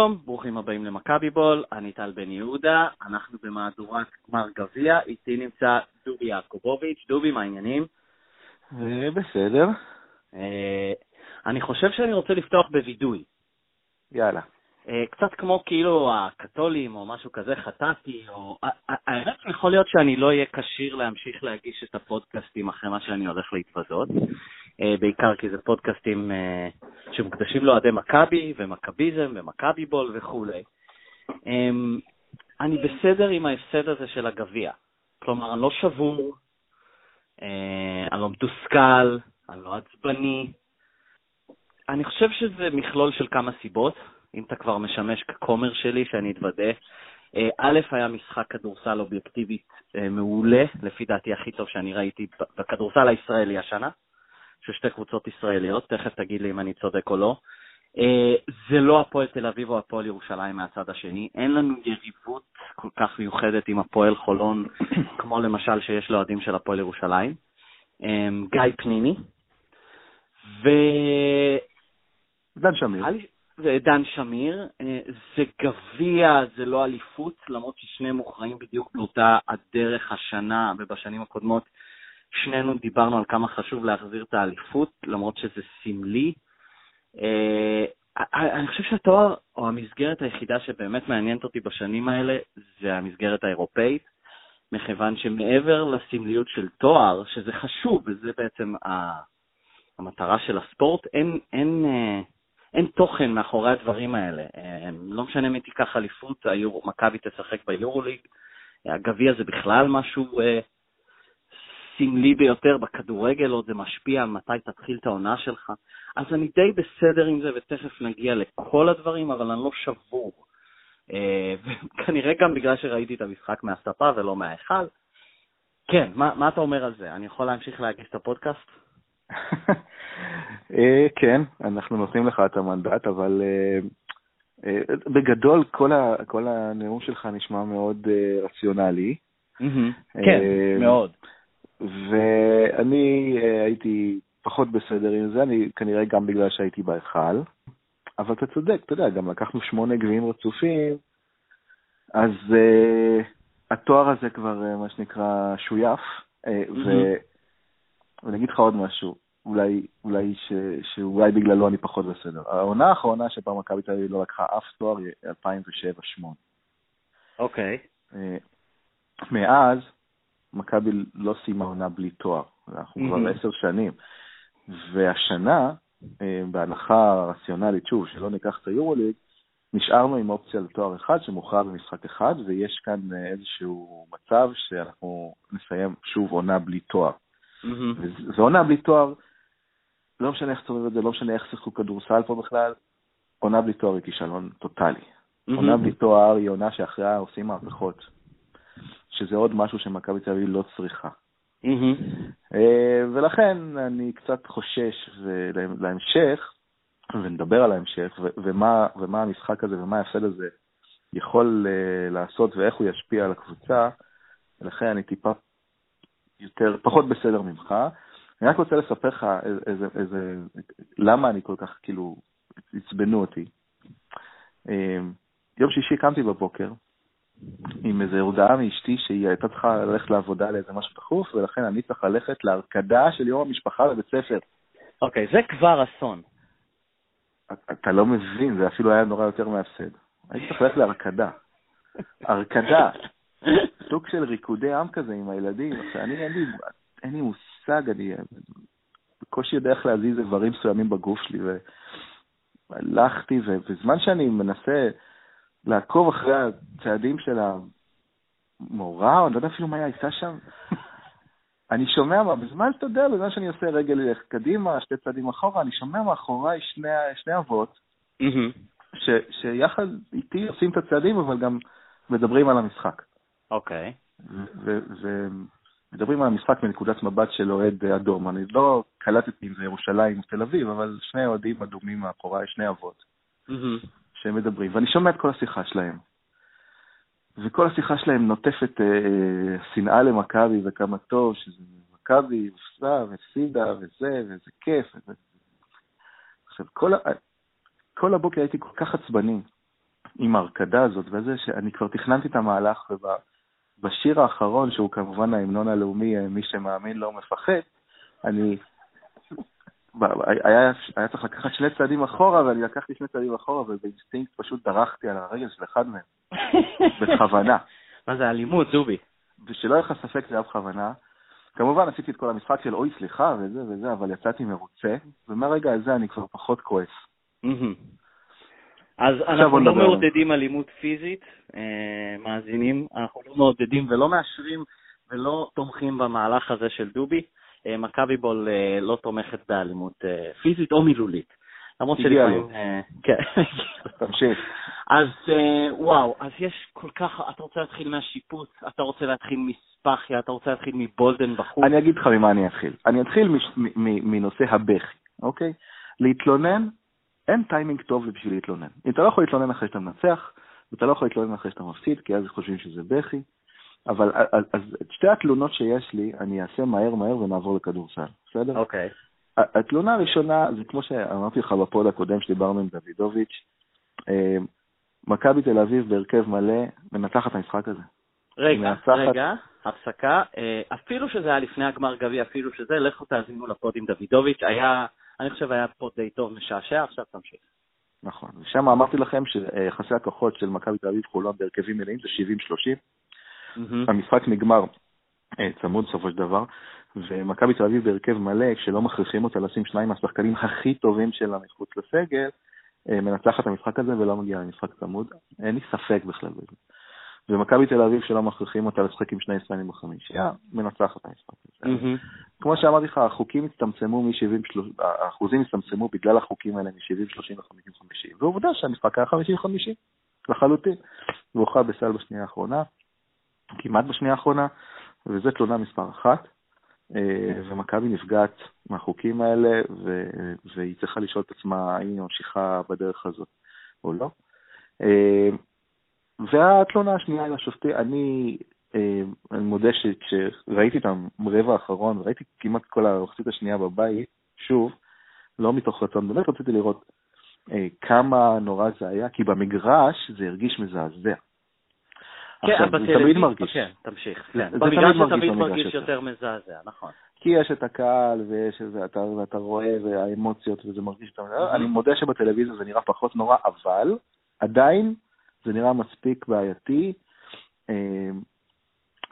שלום, ברוכים הבאים למכבי בול, אני טל בן יהודה, אנחנו במהדורת גמר גביע, איתי נמצא דובי יעקובוביץ', דובי, מה העניינים? אה, בסדר. אה, אני חושב שאני רוצה לפתוח בווידוי. יאללה. אה, קצת כמו כאילו הקתולים או משהו כזה, חטאתי, או... האמת יכול להיות שאני לא אהיה כשיר להמשיך להגיש את הפודקאסטים אחרי מה שאני הולך להתוודות, בעיקר כי זה פודקאסטים שמוקדשים לאוהדי מכבי ומכביזם ומכבי בול וכולי. אמ, אני בסדר עם ההפסד הזה של הגביע. כלומר, אני לא שבור, אה, אני לא מתוסכל, אני לא עצבני. אני חושב שזה מכלול של כמה סיבות, אם אתה כבר משמש ככומר שלי, שאני אתוודה. אה, א', היה משחק כדורסל אובייקטיבית אה, מעולה, לפי דעתי הכי טוב שאני ראיתי בכדורסל הישראלי השנה. של שתי קבוצות ישראליות, תכף תגיד לי אם אני צודק או לא. אה, זה לא הפועל תל אביב או הפועל ירושלים מהצד השני, אין לנו יריבות כל כך מיוחדת עם הפועל חולון, כמו למשל שיש לאוהדים של הפועל ירושלים. אה, גיא פניני, ו... דן שמיר. דן שמיר, אה, זה גביע, זה לא אליפות, למרות ששניהם מוכרעים בדיוק באותה הדרך השנה ובשנים הקודמות שנינו דיברנו על כמה חשוב להחזיר את האליפות, למרות שזה סמלי. אה, אני חושב שהתואר, או המסגרת היחידה שבאמת מעניינת אותי בשנים האלה, זה המסגרת האירופאית, מכיוון שמעבר לסמליות של תואר, שזה חשוב, וזה בעצם המטרה של הספורט, אין, אין, אה, אין תוכן מאחורי הדברים האלה. אה, לא משנה מי תיקח אליפות, מכבי תשחק ביורוליג, הגביע זה בכלל משהו סמלי ביותר בכדורגל, עוד זה משפיע על מתי תתחיל את העונה שלך. אז אני די בסדר עם זה, ותכף נגיע לכל הדברים, אבל אני לא שבור. אה, כנראה גם בגלל שראיתי את המשחק מהספה ולא מההיכל. כן, מה, מה אתה אומר על זה? אני יכול להמשיך להגיש את הפודקאסט? אה, כן, אנחנו נותנים לך את המנדט, אבל אה, בגדול כל, ה, כל הנאום שלך נשמע מאוד רציונלי. כן, מאוד. ואני אה, הייתי פחות בסדר עם זה, אני כנראה גם בגלל שהייתי בהיכל, אבל אתה צודק, אתה יודע, גם לקחנו שמונה גביעים רצופים, אז uh, התואר הזה כבר, uh, מה שנקרא, שויף, uh, mm-hmm. ואני אגיד לך עוד משהו, אולי, אולי ש, שאולי בגללו אני פחות בסדר. העונה האחרונה שבה מכבי תל אביב לא לקחה אף תואר היא 2007-2008. אוקיי. Okay. Uh, מאז, מכבי לא סיימה עונה בלי תואר, אנחנו כבר עשר שנים. והשנה, אה, בהנחה רציונלית, שוב, שלא ניקח את היורוליג, נשארנו עם אופציה לתואר אחד שמוכרע במשחק אחד, ויש כאן אה, איזשהו מצב שאנחנו נסיים שוב עונה בלי תואר. זו עונה בלי תואר, לא משנה איך צורר את זה, לא משנה איך שיחקו כדורסל פה בכלל, עונה בלי תואר היא כישלון טוטאלי. עונה בלי תואר היא עונה שאחריה עושים מהפכות. שזה עוד משהו שמכבי תל אביב לא צריכה. אה, ולכן אני קצת חושש להמשך, ונדבר על ההמשך, ומה, ומה המשחק הזה ומה ההפסד הזה יכול אה, לעשות ואיך הוא ישפיע על הקבוצה, ולכן אני טיפה יותר, פחות בסדר ממך. אני רק רוצה לספר לך איזה, איזה, למה אני כל כך, כאילו, עצבנו אותי. אה, יום שישי קמתי בבוקר, עם איזו הודעה מאשתי שהיא הייתה צריכה ללכת לעבודה לאיזה משהו דחוף, ולכן אני צריך ללכת להרקדה של יום המשפחה בבית ספר. אוקיי, okay, זה כבר אסון. אתה לא מבין, זה אפילו היה נורא יותר מהפסד. הייתי צריך ללכת להרקדה. הרקדה. סוג של ריקודי עם כזה עם הילדים. עכשיו, אני, אין לי, אין לי מושג, אני בקושי יודע איך להזיז איברים מסוימים בגוף שלי, והלכתי, ובזמן שאני מנסה... לעקוב אחרי הצעדים של המורה, או אני לא יודע אפילו מה היא עושה שם. אני שומע, מה, בזמן שאתה יודע, בזמן שאני עושה רגל קדימה, שתי צעדים אחורה, אני שומע מאחוריי שני, שני אבות, ש, שיחד איתי עושים את הצעדים, אבל גם מדברים על המשחק. אוקיי. Okay. ומדברים על המשחק מנקודת מבט של אוהד אדום. אני לא קלטתי אם זה ירושלים או תל אביב, אבל שני אוהדים אדומים מאחוריי, שני אבות. Mm-hmm. שהם מדברים, ואני שומע את כל השיחה שלהם. וכל השיחה שלהם נוטפת אה, שנאה למכבי וכמה טוב, שזה מכבי הופסה והפסידה וזה, וזה כיף. וזה... עכשיו, כל, ה... כל הבוקר הייתי כל כך עצבני, עם ההרקדה הזאת וזה, שאני כבר תכננתי את המהלך, ובשיר האחרון, שהוא כמובן ההמנון הלאומי, אה, מי שמאמין לא מפחד, אני... היה, היה צריך לקחת שני צעדים אחורה, ואני לקחתי שני צעדים אחורה, ובאינסטינקט פשוט דרכתי על הרגל של אחד מהם, בכוונה. מה זה אלימות, זובי? ושלא יהיה לך ספק, זה היה בכוונה. כמובן עשיתי את כל המשחק של אוי, סליחה, וזה וזה, אבל יצאתי מרוצה, ומהרגע הזה אני כבר פחות כועס. אז אנחנו לא מעודדים אלימות פיזית, אה, מאזינים, אנחנו לא מעודדים ולא מאשרים ולא תומכים במהלך הזה של דובי. אה, מכבי בול אה, לא תומכת באלימות פיזית או מילולית. למרות שלפעמים... כן. תמשיך. אז וואו, אז יש כל כך, אתה רוצה להתחיל מהשיפוט, אתה רוצה להתחיל מספחיה, אתה רוצה להתחיל מבולדן בחוץ. אני אגיד לך ממה אני אתחיל. אני אתחיל מנושא הבכי, אוקיי? להתלונן אין טיימינג טוב בשביל להתלונן. אם אתה לא יכול להתלונן אחרי שאתה מנצח, ואתה לא יכול להתלונן אחרי שאתה מפסיד, כי אז חושבים שזה בכי. אבל אז, אז את שתי התלונות שיש לי, אני אעשה מהר מהר ונעבור לכדורסל, בסדר? אוקיי. Okay. התלונה הראשונה, זה כמו שאמרתי לך בפוד הקודם שדיברנו עם דוידוביץ', אה, מכבי תל אביב בהרכב מלא מנצחת את המשחק הזה. רגע, מנצחת... רגע, הפסקה. אה, אפילו שזה היה לפני הגמר גביע, אפילו שזה, לכו תאזינו לפוד עם דוידוביץ', היה אני חושב היה פה די טוב, משעשע, עכשיו תמשיך. נכון, ושם אמרתי לכם שיחסי הכוחות של מכבי תל אביב חולון בהרכבים מלאים זה 70-30. Mm-hmm. המשחק נגמר אה, צמוד בסופו של דבר, ומכבי תל אביב בהרכב מלא, כשלא מכריחים אותה לשים שניים מהשחקנים הכי טובים שלה מחוץ לסגל, אה, מנצחת את המשחק הזה ולא מגיעה למשחק צמוד. אין לי ספק בכלל בזה. ומכבי תל אביב שלא מכריחים אותה לשחק עם שני ישראלים בחמישייה, מנצחת את המשחק הזה. כמו שאמרתי לך, החוקים הצטמצמו מ-70, האחוזים הצטמצמו בגלל החוקים האלה מ-70-30 ל-50-50, ועובדה שהמשחק היה 50-50, לחלוטין. והוכרע בסל בשנייה האחרונה, כמעט בשנייה האחרונה, וזו תלונה מספר אחת. אה, ומכבי נפגעת מהחוקים האלה, והיא צריכה לשאול את עצמה האם היא ממשיכה בדרך הזאת או לא. אה, והתלונה השנייה עם השופטים, אני, אה, אני מודה שכשראיתי את הרבע האחרון, וראיתי כמעט כל המחצית השנייה בבית, שוב, לא מתוך רצון, באמת רציתי לראות כמה נורא זה היה, כי במגרש זה הרגיש מזעזע. כן, עכשיו, זה תמיד מרגיש. כן, תמשיך. כן. זה תמיד מרגיש יותר מזעזע, נכון. כי יש את הקהל, ויש את זה, ואתה, ואתה רואה, והאמוציות, וזה מרגיש יותר מזעזע. אני מודה שבטלוויזיה זה נראה פחות נורא, אבל עדיין זה נראה מספיק בעייתי.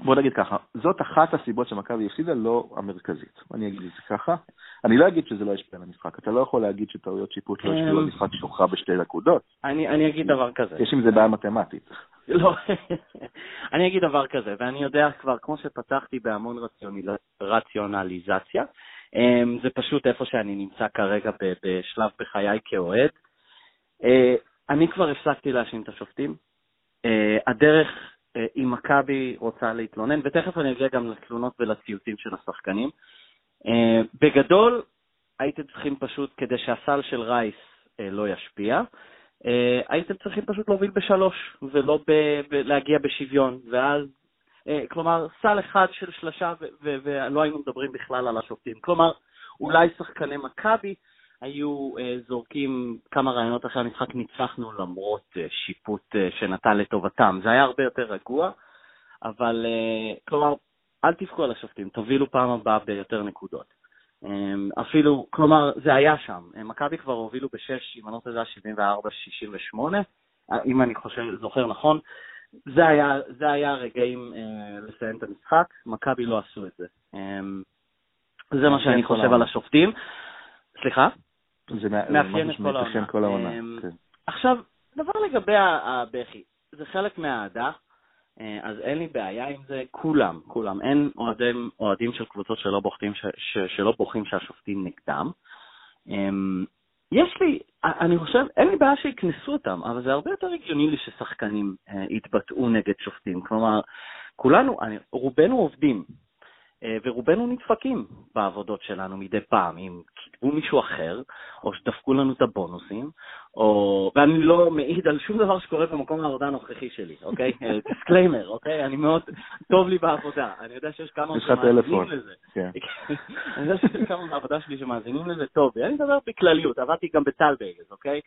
אה, בוא נגיד ככה, זאת אחת הסיבות שמכבי הפסידה, לא המרכזית. אני אגיד את זה ככה. אני לא אגיד שזה לא ישפיע על המשחק. אתה לא יכול להגיד שטעויות שיפוט לא ישפיעו על משחק שהוכרע בשתי נקודות. אני אגיד דבר כזה. יש עם זה בעיה מתמטית. לא, אני אגיד דבר כזה, ואני יודע כבר, כמו שפתחתי בהמון רציונליזציה, אה, זה פשוט איפה שאני נמצא כרגע בשלב בחיי כאוהד. אה, אני כבר הפסקתי להאשים את השופטים. Uh, הדרך, אם מכבי רוצה להתלונן, ותכף אני אגיע גם לתלונות ולציוצים של השחקנים. Uh, בגדול, הייתם צריכים פשוט, כדי שהסל של רייס uh, לא ישפיע, הייתם צריכים פשוט להוביל בשלוש, ולא ב- ב- להגיע בשוויון, ואז, כלומר, סל אחד של שלושה, ולא היינו מדברים בכלל על השופטים. כלומר, אולי שחקני מכבי היו uh, זורקים כמה רעיונות אחרי המשחק, ניצחנו למרות uh, שיפוט uh, שנתן לטובתם. זה היה הרבה יותר רגוע, אבל uh, כלומר, אל תבכו על השופטים, תובילו פעם הבאה ביותר נקודות. Um, אפילו, כלומר, זה היה שם. מכבי כבר הובילו בשש, אם אני לא טועה, היה 74-68, אם אני חושב, זוכר נכון. זה היה, זה היה רגעים uh, לסיים את המשחק, מכבי לא עשו את זה. Um, זה מה שאני חושב על השופטים. סליחה? זה מאפיין את כל העונה. אמ, כן. עכשיו, דבר לגבי הבכי, זה חלק מהאהדה, אה, אז אין לי בעיה עם זה, כולם, כולם. אין אוהדים, אוהדים של קבוצות שלא בוחרים, ש, ש, שלא בוחרים שהשופטים נגדם. אמ, יש לי, אני חושב, אין לי בעיה שיקנסו אותם, אבל זה הרבה יותר הגיוני לי ששחקנים אה, יתבטאו נגד שופטים. כלומר, כולנו, אני, רובנו עובדים, ורובנו נדפקים בעבודות שלנו מדי פעם, אם קידמו מישהו אחר, או שדפקו לנו את הבונוסים, או... ואני לא מעיד על שום דבר שקורה במקום העבודה הנוכחי שלי, אוקיי? disclaimer, אוקיי? אני מאוד, טוב לי בעבודה. אני יודע שיש כמה שמאזינים לזה. כן. אני יודע שיש כמה בעבודה שלי שמאזינים לזה טוב, ואני מדבר בכלליות, עבדתי גם בטל בייגז, אוקיי?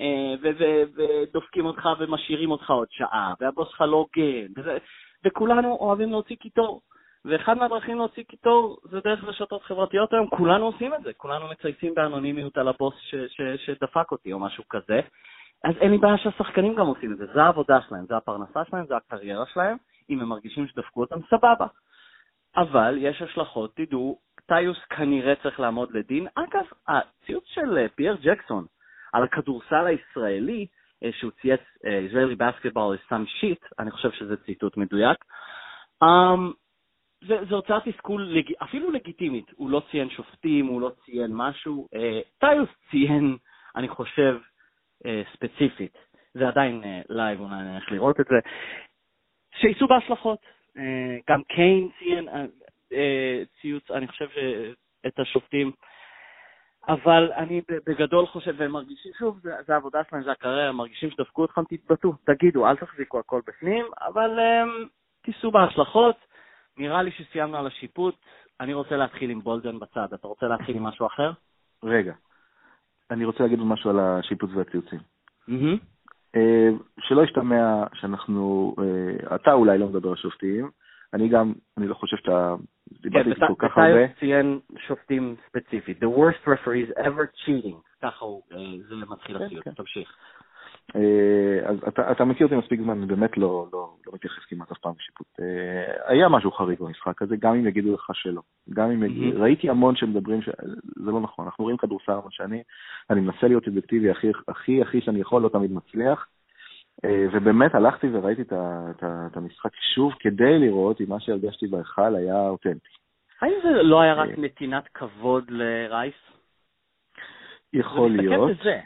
אה, ודופקים אותך ומשאירים אותך עוד שעה, והבוס שלך לא הוגן, וכולנו אוהבים להוציא קיטור. ואחד מהדרכים להוציא קיטור זה דרך רשתות חברתיות היום, כולנו עושים את זה, כולנו מצייצים באנונימיות על הבוס ש- ש- שדפק אותי או משהו כזה. אז אין לי בעיה שהשחקנים גם עושים את זה, זה העבודה שלהם, זה הפרנסה שלהם, זה הקריירה שלהם, אם הם מרגישים שדפקו אותם, סבבה. אבל יש השלכות, תדעו, טיוס כנראה צריך לעמוד לדין. אגב, הציוץ של אה, פייר ג'קסון על הכדורסל הישראלי, אה, שהוא צייץ, אה, Israeli basketball is some shit, אני חושב שזה ציטוט מדויק. Um, זה, זה הוצאת תסכול לג... אפילו לגיטימית, הוא לא ציין שופטים, הוא לא ציין משהו, אה, טיוס ציין, אני חושב, אה, ספציפית, זה עדיין אה, live, אולי נלך לראות את זה, שיישאו בהשלכות. אה, גם קיין ציין אה, אה, ציוץ, אני חושב, את השופטים, אבל אני בגדול חושב, והם מרגישים, שוב, זה, העבודה שלהם, זה הקריירה, הם מרגישים שדפקו אתכם, תתבטאו, תגידו, אל תחזיקו הכל בפנים, אבל אה, תישאו בהשלכות. נראה לי שסיימנו על השיפוט, אני רוצה להתחיל עם בולדן בצד. אתה רוצה להתחיל עם משהו אחר? רגע, אני רוצה להגיד משהו על השיפוט והציוצים. Mm-hmm. שלא ישתמע שאנחנו, אה, אתה אולי לא מדבר על שופטים, אני גם, אני לא חושב שאתה, דיברתי איתי כל כך הרבה. כן, ציין שופטים ספציפית. The worst referees ever cheating. ככה הוא, אה, זה מתחיל כן, הציוט. כן. תמשיך. אה, אז אתה, אתה מכיר אותי מספיק זמן, אני באמת לא, לא, לא מתייחס כמעט אף פעם לשיפוט. אה, היה משהו חריג במשחק הזה, גם אם יגידו לך שלא. גם אם יגידו, mm-hmm. ראיתי המון שמדברים, ש... זה לא נכון, אנחנו רואים כדורסל המון שנים, אני מנסה להיות אובייקטיבי הכי, הכי הכי שאני יכול, לא תמיד מצליח. אה, ובאמת הלכתי וראיתי את, את, את המשחק שוב כדי לראות אם מה שהרגשתי בהיכל היה אותנטי. האם זה לא היה רק נתינת כבוד לרייס? יכול להיות. זה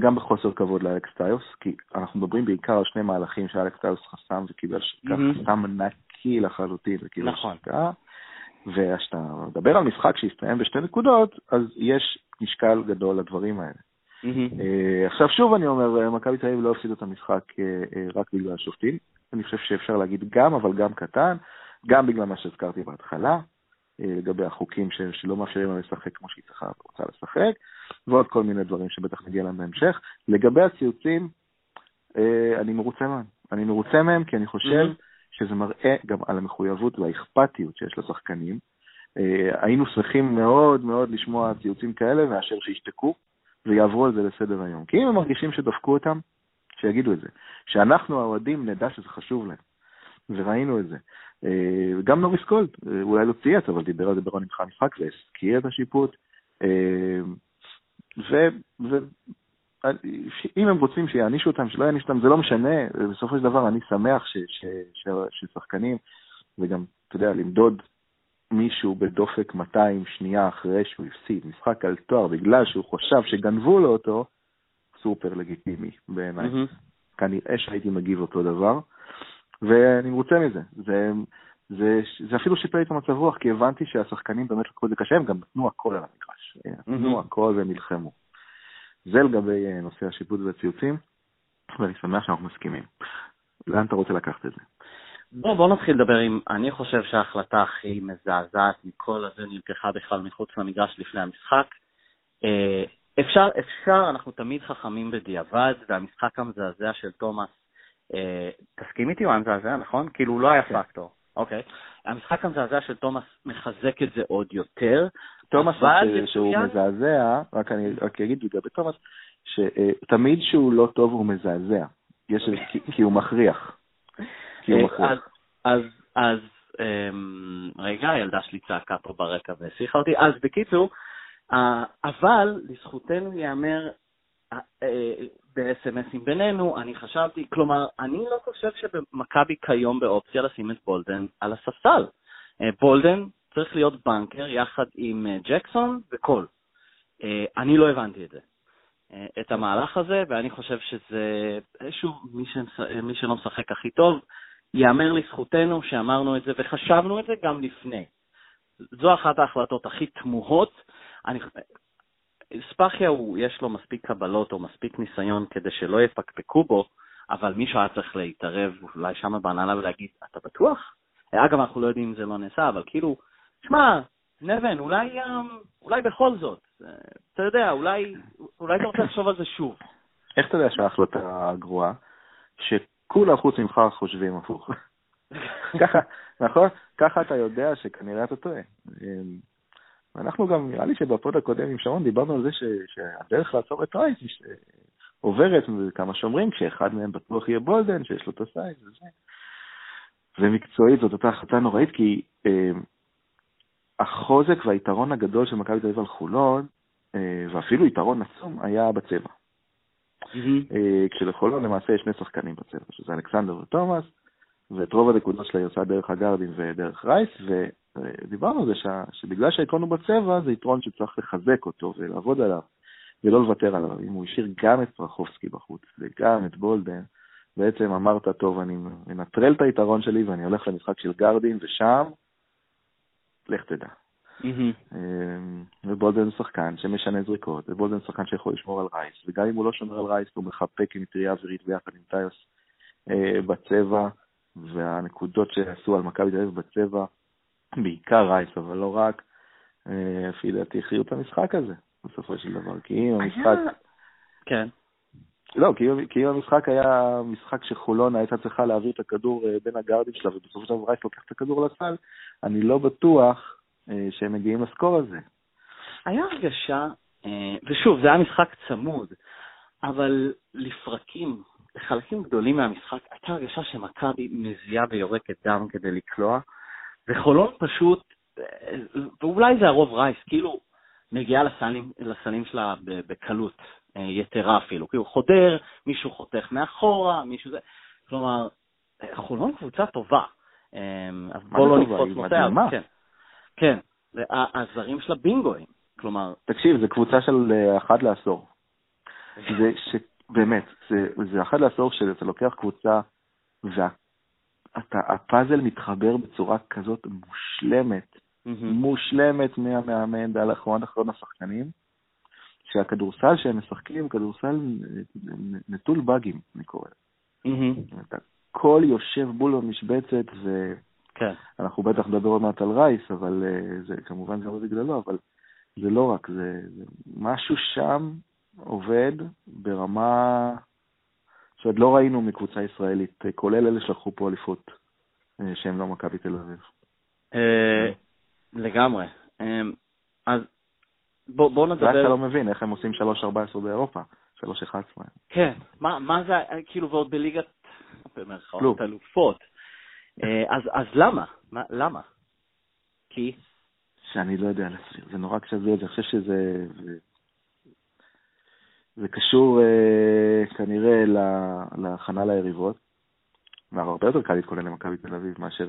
גם בחוסר כבוד לאלכס טיוס, כי אנחנו מדברים בעיקר על שני מהלכים שאלכס טיוס חסם וקיבל שתיקה, mm-hmm. חסם נקי לחלוטין וקיבל נכון. שתיקה. וכשאתה מדבר על משחק שהסתיים בשתי נקודות, אז יש משקל גדול לדברים האלה. Mm-hmm. Uh, עכשיו שוב אני אומר, אה, מכבי תל אביב לא הפסידו את המשחק uh, uh, רק בגלל השופטים. אני חושב שאפשר להגיד גם, אבל גם קטן, גם בגלל מה שהזכרתי בהתחלה, לגבי החוקים ש- שלא מאפשרים לה לשחק כמו שהיא צריכה ורוצה לשחק. ועוד כל מיני דברים שבטח נגיע להם בהמשך. לגבי הציוצים, אה, אני מרוצה מהם. אני מרוצה מהם כי אני חושב mm-hmm. שזה מראה גם על המחויבות והאכפתיות שיש לשחקנים. אה, היינו שמחים מאוד מאוד לשמוע ציוצים כאלה מאשר שישתקו ויעברו על זה לסדר היום. כי אם הם מרגישים שדפקו אותם, שיגידו את זה. שאנחנו האוהדים נדע שזה חשוב להם. וראינו את זה. אה, גם נוריס קולד, אולי לא צייץ, אבל דיבר על זה ברון נבחר המשחק והזכיר את השיפוט. ואם הם רוצים שיענישו אותם, שלא יענישו אותם, זה לא משנה, בסופו של דבר אני שמח ש, ש, ש, ששחקנים, וגם, אתה יודע, למדוד מישהו בדופק 200 שנייה אחרי שהוא הפסיד משחק על תואר בגלל שהוא חשב שגנבו לו אותו, סופר לגיטימי בעיניי. Mm-hmm. כנראה שהייתי מגיב אותו דבר, ואני מרוצה מזה. זה, זה, זה אפילו שיפר לי את המצב רוח, כי הבנתי שהשחקנים באמת לקחו את זה קשה, הם גם נתנו הכל על המגרש. נתנו הכל והם נלחמו. זה לגבי אה, נושא השיפוט והציוצים, ואני שמח שאנחנו מסכימים. לאן אתה רוצה לקחת את זה? בוא, בוא נתחיל לדבר עם, אני חושב שההחלטה הכי מזעזעת מכל הזה נלקחה בכלל מחוץ למגרש לפני המשחק. אה, אפשר, אפשר, אנחנו תמיד חכמים בדיעבד, והמשחק המזעזע של תומאס, אה, תסכים איתי, הוא היה מזעזע, נכון? כאילו הוא לא היה כן. פקטור. אוקיי. המשחק המזעזע של תומאס מחזק את זה עוד יותר. תומאס, שהוא מזעזע, רק אני רק אגיד לגבי תומאס, שתמיד שהוא לא טוב הוא מזעזע. יש, כי הוא מכריח. כי הוא אה, מכריח. אז, אז, אמ, רגע, הילדה שלי צעקה פה ברקע והשיחה אותי. אז בקיצור, אבל לזכותנו ייאמר, ב-SMSים בינינו, אני חשבתי, כלומר, אני לא חושב שבמכבי כיום באופציה לשים את בולדן על הספסל. אה, בולדן צריך להיות בנקר יחד עם אה, ג'קסון וקול. אה, אני לא הבנתי את זה, את המהלך הזה, ואני חושב שזה, שוב, מי, שמשחק, מי שלא משחק הכי טוב, ייאמר לזכותנו שאמרנו את זה וחשבנו את זה גם לפני. זו אחת ההחלטות הכי תמוהות. אני, ספאחיה, הוא, יש לו מספיק קבלות או מספיק ניסיון כדי שלא יפקפקו בו, אבל מישהו היה צריך להתערב אולי שם בהנהלה ולהגיד, אתה בטוח? אגב, אנחנו לא יודעים אם זה לא נעשה, אבל כאילו, שמע, נבן, אולי, אמ, אולי בכל זאת, אתה יודע, אולי, אולי אתה רוצה לחשוב על זה שוב. איך אתה יודע שההחלטה גרועה? שכולם חוץ ממך חושבים הפוך. ככה, נכון? ככה אתה יודע שכנראה אתה טועה. ואנחנו גם, נראה לי שב pod הקודם עם שרון דיברנו על זה ש, שהדרך לעצור את רייס עוברת כמה שומרים, כשאחד מהם בטוח יהיה בולדן, שיש לו את ה size וזה. ומקצועית זאת אותה החלטה נוראית, כי אה, החוזק והיתרון הגדול של מכבי תל אביב על חולון, אה, ואפילו יתרון עצום, היה בצבע. Mm-hmm. אה, כשלחולון למעשה יש שני שחקנים בצבע, שזה אלכסנדר ותומאס, ואת רוב הנקודות שלה היא עושה דרך הגארדים ודרך רייס, ודיברנו על זה. שבגלל שהיתרון הוא בצבע, זה יתרון שצריך לחזק אותו ולעבוד עליו, ולא לוותר עליו. אם הוא השאיר גם את פרחובסקי בחוץ וגם את בולדן, בעצם אמרת, טוב, אני מנטרל את היתרון שלי ואני הולך למשחק של גארדים, ושם, לך תדע. Mm-hmm. ובולדן שחקן שמשנה זריקות, ובולדן שחקן שיכול לשמור על רייס, וגם אם הוא לא שומר על רייס, הוא מחפה עם מטריה אווירית ביחד עם טיוס אה, בצבע, והנקודות שעשו על מכבי תל אביב בצבע, בעיקר רייס, אבל לא רק, אה, לפי דעתי הכריעו את המשחק הזה, בסופו של דבר. כי אם המשחק... כן. לא, כי, כי אם המשחק היה משחק שחולון הייתה צריכה להעביר את הכדור אה, בין הגארדים שלה, ובסופו של דבר רייס לוקח את הכדור לסל, אני לא בטוח אה, שהם מגיעים לסקור הזה. היה הרגשה, ושוב, זה היה משחק צמוד, אבל לפרקים, בחלקים גדולים מהמשחק הייתה הרגשה שמכבי מזיעה ויורקת דם כדי לקלוע, וחולון פשוט, ואולי זה הרוב רייס, כאילו מגיעה לסלים, לסלים שלה בקלות אה, יתרה אפילו, כאילו חודר, מישהו חותך מאחורה, מישהו זה, כלומר, חולון קבוצה טובה. אה, אז בואו לא נקפוץ נוסע. כן, כן, הזרים שלה בינגואים, כלומר... תקשיב, זו קבוצה של אה, אחת לעשור. זה באמת, זה, זה אחד לעשור שאתה לוקח קבוצה והפאזל מתחבר בצורה כזאת מושלמת, mm-hmm. מושלמת מהמאמן ועד אחרון אחרון השחקנים, שהכדורסל שהם משחקים, כדורסל נטול באגים, אני קורא Mm-hmm. הכל יושב בול במשבצת, ואנחנו כן. בטח נדבר עוד מעט על רייס, אבל אה, זה כמובן גם בגללו, אבל זה לא רק, זה, זה משהו שם עובד ברמה שעוד לא ראינו מקבוצה ישראלית, כולל אלה שלקחו פה אליפות, אה, שהם לא מכבי תל אביב. אה, לגמרי. אה, אז בוא נדבר... זה אתה לא מבין, איך הם עושים 3-14 באירופה, 3-11. כן, מה זה, כאילו, ועוד בליגת, במרכאות, אלופות. אז למה? למה? כי? שאני לא יודע להסביר, זה נורא קשה אני חושב שזה... זה קשור אה, כנראה להכנה ליריבות. והרבה יותר קל להתכונן למכבי תל אביב מאשר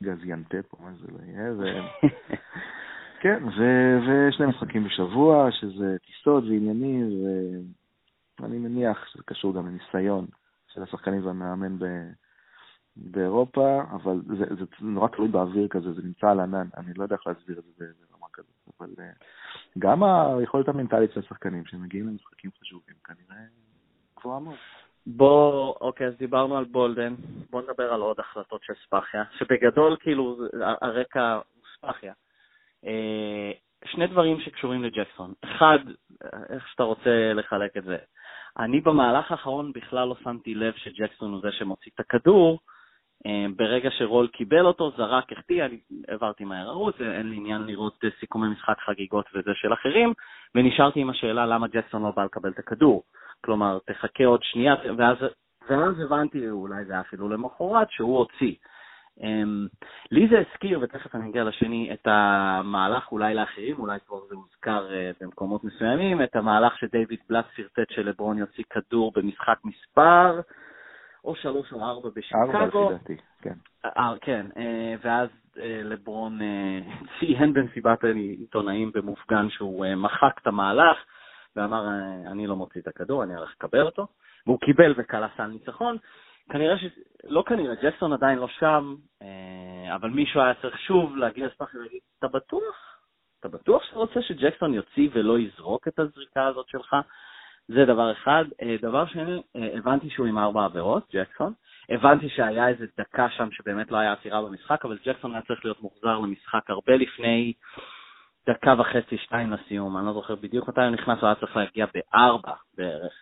לגזיאנטפ או מה זה לא יהיה. ו... כן, ו- ושני משחקים בשבוע, שזה טיסות ועניינים, ואני מניח שזה קשור גם לניסיון של השחקנים והמאמן ב- באירופה, אבל זה, זה נורא תלוי באוויר כזה, זה נמצא על ענן, אני לא יודע איך להסביר את זה כזאת, אבל אה, גם היכולת המנטלית של השחקנים שמגיעים למשחקים חשובים, כנראה גבוהה מאוד. בוא, אוקיי, אז דיברנו על בולדן, בוא נדבר על עוד החלטות של ספאחיה, שבגדול, כאילו, הרקע הוא ספאחיה. אה, שני דברים שקשורים לג'קסון. אחד, איך שאתה רוצה לחלק את זה. אני במהלך האחרון בכלל לא שמתי לב שג'קסון הוא זה שמוציא את הכדור, ברגע שרול קיבל אותו, זרק, החטיא, אני העברתי מהר ערוץ, אין לי עניין לראות סיכומי משחק חגיגות וזה של אחרים, ונשארתי עם השאלה למה ג'קסון לא בא לקבל את הכדור. כלומר, תחכה עוד שנייה, ואז, ואז הבנתי, אולי זה היה אפילו למחרת, שהוא הוציא. Um, לי זה הזכיר, ותכף אני אגיע לשני, את המהלך אולי לאחרים, אולי כבר זה הוזכר uh, במקומות מסוימים, את המהלך שדייוויד בלאט שרטט שלברון יוציא כדור במשחק מספר, או שלוש או ארבע בשיקגו. ארבע לפי כן. אה, כן, אה, ואז אה, לברון ציין במסיבת העיתונאים במופגן שהוא מחק את המהלך ואמר, אני לא מוציא את הכדור, אני הולך לקבל אותו, והוא קיבל וכלה סל ניצחון. כנראה ש... לא כנראה, ג'קסון עדיין לא שם, אבל מישהו היה צריך שוב להגיע לספאחי ולהגיד, אתה בטוח? אתה בטוח שאתה רוצה שג'קסון יוציא ולא יזרוק את הזריקה הזאת שלך? זה דבר אחד. דבר שני, הבנתי שהוא עם ארבע עבירות, ג'קסון. הבנתי שהיה איזה דקה שם שבאמת לא היה עצירה במשחק, אבל ג'קסון היה צריך להיות מוחזר למשחק הרבה לפני דקה וחצי, שתיים לסיום. אני לא זוכר בדיוק מתי הוא נכנס, הוא היה צריך להגיע בארבע בערך,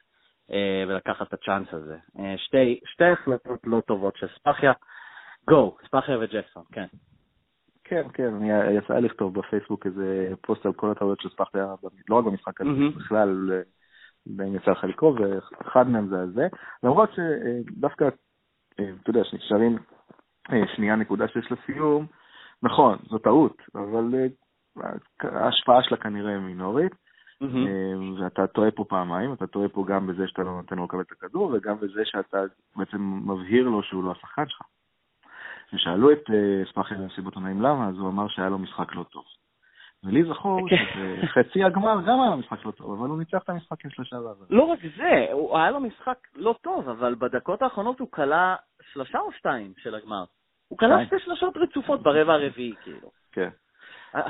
אה, ולקחת את הצ'אנס הזה. אה, שתי, שתי החלטות לא טובות של ספאחיה. גו, ספאחיה וג'קסון, כן. כן, כן, אני יצא לכתוב בפייסבוק איזה פוסט על כל הטעויות של ספאחיה, לא רק במשחק הזה. בכלל, אם יצא לך לקרוא, ואחד מהם זה הזה. למרות שדווקא אה, אתה יודע, שנשארים אה, שנייה נקודה שיש לסיום, נכון, זו טעות, אבל אה, ההשפעה שלה כנראה מינורית, ואתה טועה פה פעמיים, אתה טועה פה גם בזה שאתה לא נותן לו לקבל את הכדור, וגם בזה שאתה בעצם מבהיר לו שהוא לא השחקן שלך. כששאלו את ספאחי במסיבות עונאים למה, אז הוא אמר שהיה לו משחק לא טוב. ולי זכור כן. שחצי הגמר גם היה לו משחק לא טוב, אבל הוא ניצח את המשחק עם שלושה ועבר. לא רק זה, הוא היה לו משחק לא טוב, אבל בדקות האחרונות הוא כלה שלושה או שתיים של הגמר. הוא כלה שתי שלושות רצופות ברבע הרביעי, כאילו. כן.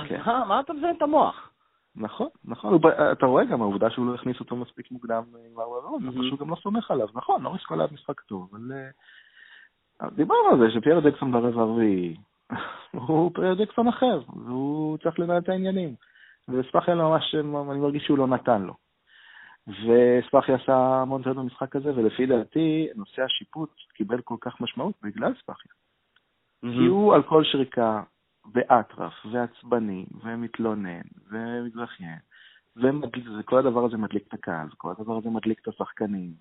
כן. מה אתה מזיין את המוח? נכון, נכון, אתה רואה גם העובדה שהוא לא הכניס אותו מספיק מוקדם עם ארבע ועוד, אתה פשוט גם לא סומך עליו. נכון, נוריס כל היה משחק טוב, אבל אה, דיברנו על זה שפייר דקסון ברבע הרביעי, הוא פרדקסון אחר, והוא צריך לנהל את העניינים. וספאחי ממש, אני מרגיש שהוא לא נתן לו. וספאחי עשה המון טעות במשחק הזה, ולפי דעתי, נושא השיפוט קיבל כל כך משמעות בגלל ספאחי. Mm-hmm. כי הוא על כל שריקה, באטרף, ועצבני, ומתלונן, ומתבכיין, וכל הדבר הזה מדליק את הקהל, כל הדבר הזה מדליק את השחקנים.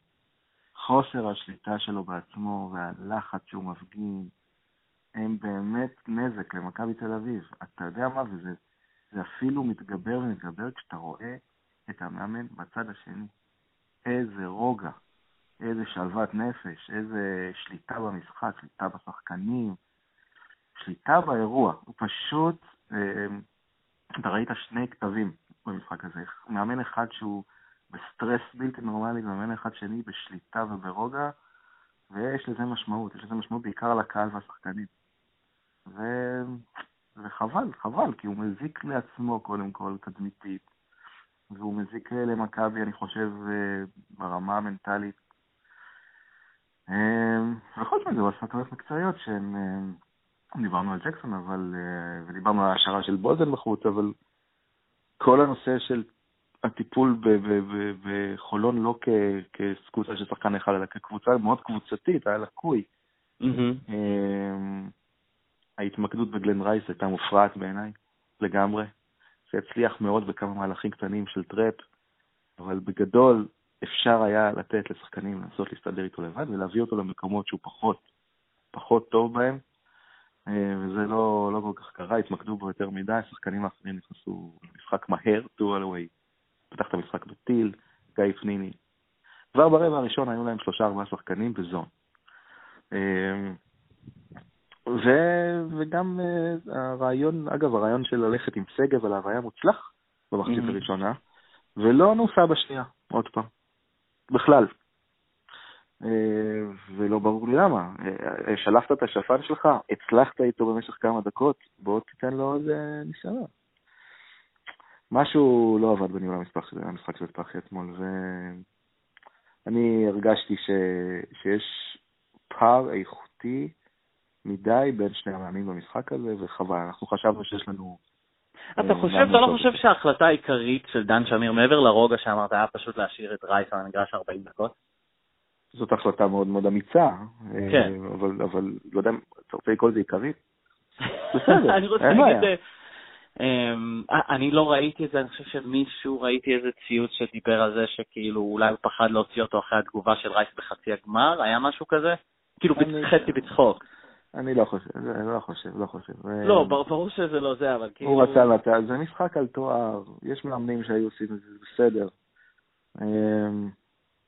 חוסר השליטה שלו בעצמו, והלחץ שהוא מפגין, הם באמת נזק למכבי תל אביב. אתה יודע מה, וזה זה אפילו מתגבר ומתגבר כשאתה רואה את המאמן בצד השני. איזה רוגע, איזה שלוות נפש, איזה שליטה במשחק, שליטה בשחקנים, שליטה באירוע. הוא פשוט, אה, אתה ראית שני כתבים במשחק הזה. מאמן אחד שהוא בסטרס בלתי נורמלי, ומאמן אחד שני בשליטה וברוגע, ויש לזה משמעות. יש לזה משמעות בעיקר לקהל והשחקנים. ו... וחבל, חבל, כי הוא מזיק לעצמו קודם כל תדמיתית, והוא מזיק למכבי, אני חושב, אה, ברמה המנטלית. אה, וחוץ מזה, הוא עשה טעויות מקצועיות שהן... אה, דיברנו על ג'קסון, אבל... ודיברנו על ההשערה של בולדן בחוץ, אבל כל הנושא של הטיפול בחולון לא כקבוצה של שחקן אחד, אלא כקבוצה מאוד קבוצתית, היה לקוי. Mm-hmm. ההתמקדות בגלן רייס הייתה מופרעת בעיניי, לגמרי. זה הצליח מאוד בכמה מהלכים קטנים של trap, אבל בגדול אפשר היה לתת לשחקנים לנסות להסתדר איתו לבד ולהביא אותו למקומות שהוא פחות, פחות טוב בהם, אה, וזה לא, לא כל כך קרה, התמקדו בו יותר מדי, השחקנים האחרים נכנסו למשחק מהר, טו הולוויי, פתח את המשחק בטיל, גיא פניני. כבר ברבע הראשון היו להם שלושה ארבעה שחקנים בזון. ו, וגם uh, הרעיון, אגב, הרעיון של ללכת עם שגב עליו היה מוצלח במחצית mm-hmm. הראשונה, ולא נוסע בשנייה, עוד פעם, בכלל. Uh, ולא ברור לי למה. Uh, שלפת את השפן שלך, הצלחת איתו במשך כמה דקות, בוא תיתן לו איזה ניסיון. משהו לא עבד בניהול המשחק, המשחק של פחי אתמול, ואני הרגשתי ש... שיש פער איכותי מדי בין שני המאמנים במשחק הזה, וחבל, אנחנו חשבנו שיש לנו... אתה אה, חושב, אתה לא חושב שההחלטה העיקרית של דן שמיר, מעבר לרוגע שאמרת, היה פשוט להשאיר את רייס על המגרש 40 דקות? זאת החלטה מאוד מאוד אמיצה, כן. אה, אבל, אבל לא יודע, אתה רוצה לקרוא לזה עיקרית? בסדר, אני רוצה להגיד, אמ, אני לא ראיתי את זה, אני חושב שמישהו, ראיתי איזה ציוץ שדיבר על זה שכאילו אולי הוא פחד להוציא אותו אחרי התגובה של רייס בחצי הגמר, היה משהו כזה? כאילו חצי בצחוק. אני לא חושב, לא חושב, לא חושב. לא, ברור שזה לא זה, אבל כאילו... הוא רצה לתת, זה משחק על תואר, יש מאמנים שהיו עושים את זה, בסדר. אמ,